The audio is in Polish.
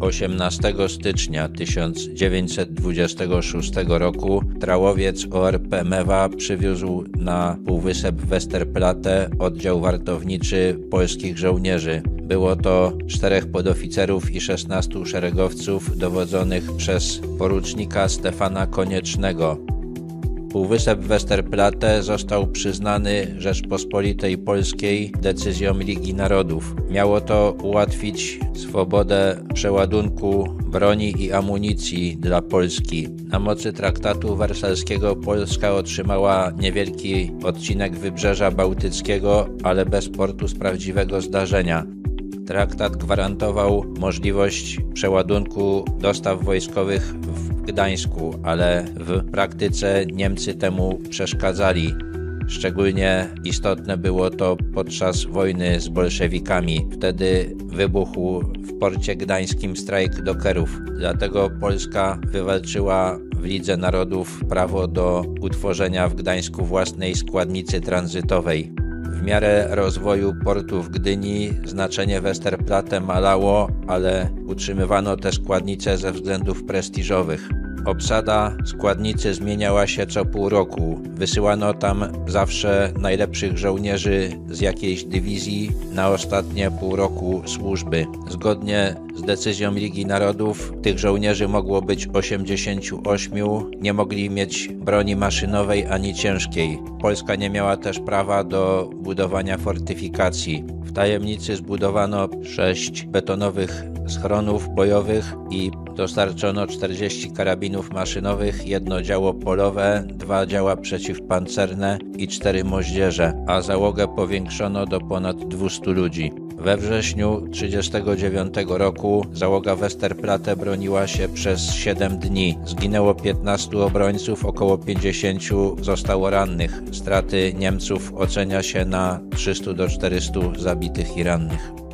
18 stycznia 1926 roku trałowiec ORP Mewa przywiózł na półwysep Westerplatte oddział wartowniczy polskich żołnierzy. Było to czterech podoficerów i 16 szeregowców dowodzonych przez porucznika Stefana Koniecznego. Półwysep Westerplatte został przyznany Rzeczpospolitej Polskiej decyzją Ligi Narodów. Miało to ułatwić swobodę przeładunku broni i amunicji dla Polski. Na mocy traktatu wersalskiego Polska otrzymała niewielki odcinek wybrzeża bałtyckiego, ale bez portu z prawdziwego zdarzenia. Traktat gwarantował możliwość przeładunku dostaw wojskowych Gdańsku, ale w praktyce Niemcy temu przeszkadzali. Szczególnie istotne było to podczas wojny z bolszewikami. Wtedy wybuchł w porcie gdańskim strajk dokerów. Dlatego Polska wywalczyła w Lidze Narodów prawo do utworzenia w Gdańsku własnej składnicy tranzytowej. Miarę rozwoju portu w Gdyni znaczenie Westerplatte malało, ale utrzymywano te składnice ze względów prestiżowych. Obsada składnicy zmieniała się co pół roku. Wysyłano tam zawsze najlepszych żołnierzy z jakiejś dywizji na ostatnie pół roku służby. Zgodnie z decyzją Ligi Narodów tych żołnierzy mogło być 88, nie mogli mieć broni maszynowej ani ciężkiej. Polska nie miała też prawa do budowania fortyfikacji. W tajemnicy zbudowano sześć betonowych schronów bojowych i dostarczono 40 karabinów maszynowych, jedno działo polowe, dwa działa przeciwpancerne i cztery moździerze, a załogę powiększono do ponad 200 ludzi. We wrześniu 1939 roku załoga Westerplatte broniła się przez 7 dni. Zginęło 15 obrońców, około 50 zostało rannych. Straty Niemców ocenia się na 300 do 400 zabitych i rannych.